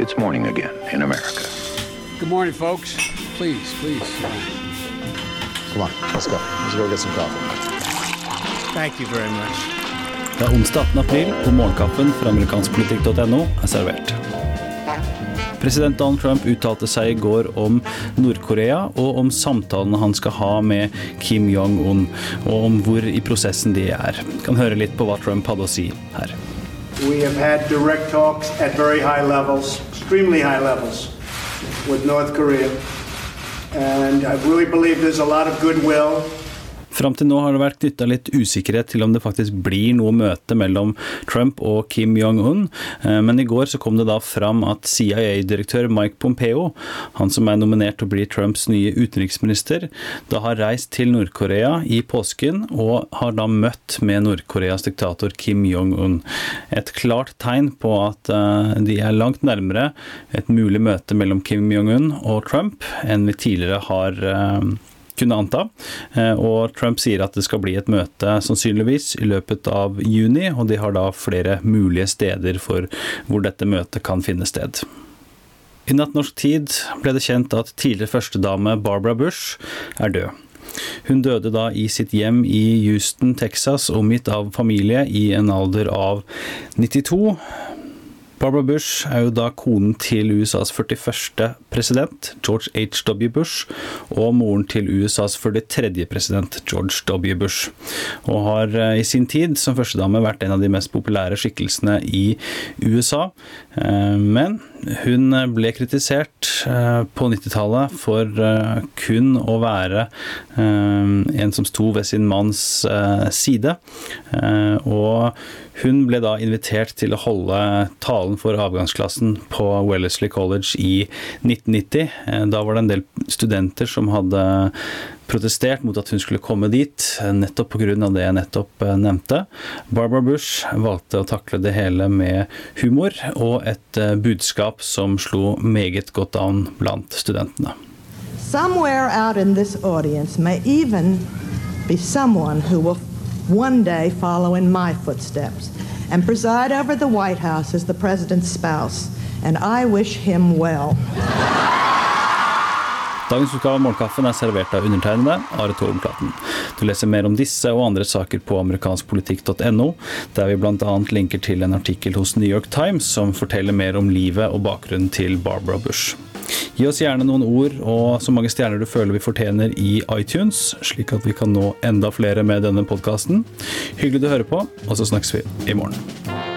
It's morning again in America. Good morning, folks. Please, please. Come on, let's go. Let's go get some coffee. Thank you very much. Det er onsdag 18. april, og morgenkaffen fra amerikanskpolitikk.no er servert. President Donald Trump uttalte seg i går om Nord-Korea og om samtalene han skal ha med Kim Jong-un, og om hvor i prosessen de er. Kan høre litt på hva Trump hadde å si her. We have had direct talks at very high levels, extremely high levels, with North Korea. And I really believe there's a lot of goodwill Fram til nå har det vært knytta litt usikkerhet til om det faktisk blir noe møte mellom Trump og Kim Jong-un, eh, men i går så kom det da fram at CIA-direktør Mike Pompeo, han som er nominert til å bli Trumps nye utenriksminister, da har reist til Nord-Korea i påsken og har da møtt med Nord-Koreas diktator Kim Jong-un. Et klart tegn på at eh, de er langt nærmere et mulig møte mellom Kim Jong-un og Trump enn vi tidligere har eh, kunne anta. Eh, og Trump sier at det skal bli et møte sannsynligvis i løpet av juni, og de har da flere mulige steder for hvor dette møtet kan finne sted. I natt norsk tid ble det kjent at tidligere førstedame Barbara Bush er død. Hun døde da i sitt hjem i Houston, Texas, omgitt av familie i en alder av 92. Barbara Bush er jo da konen til USAs 41. president, George H.W. Bush, og moren til USAs 43. president, George W. Bush, og har eh, i sin tid som førstedame vært en av de mest populære skikkelsene i USA. Eh, men hun ble kritisert eh, på 90-tallet for kun å være en som sto ved sin manns side, og hun ble da invitert til å holde talen for avgangsklassen på Wellesley College i 1990. Eh, da var det en del studenter som hadde protestert mot at hun skulle komme dit, nettopp pga. det jeg nettopp eh, nevnte. Barbara Bush valgte å takle det hele med humor og et eh, budskap som slo meget godt an blant studentene. Somewhere out in this audience may even be someone who will one day follow in my footsteps and preside over the White House as the president's spouse. And I wish him well. Dagens utgave av Morgenkaffen er servert av undertegnede Are Tordenplaten. Du leser mer om disse og andre saker på amerikanskpolitikk.no, der vi bl.a. linker til en artikkel hos New York Times som forteller mer om livet og bakgrunnen til Barbara Bush. Gi oss gjerne noen ord og så mange stjerner du føler vi fortjener i iTunes, slik at vi kan nå enda flere med denne podkasten. Hyggelig du hører på, og så snakkes vi i morgen.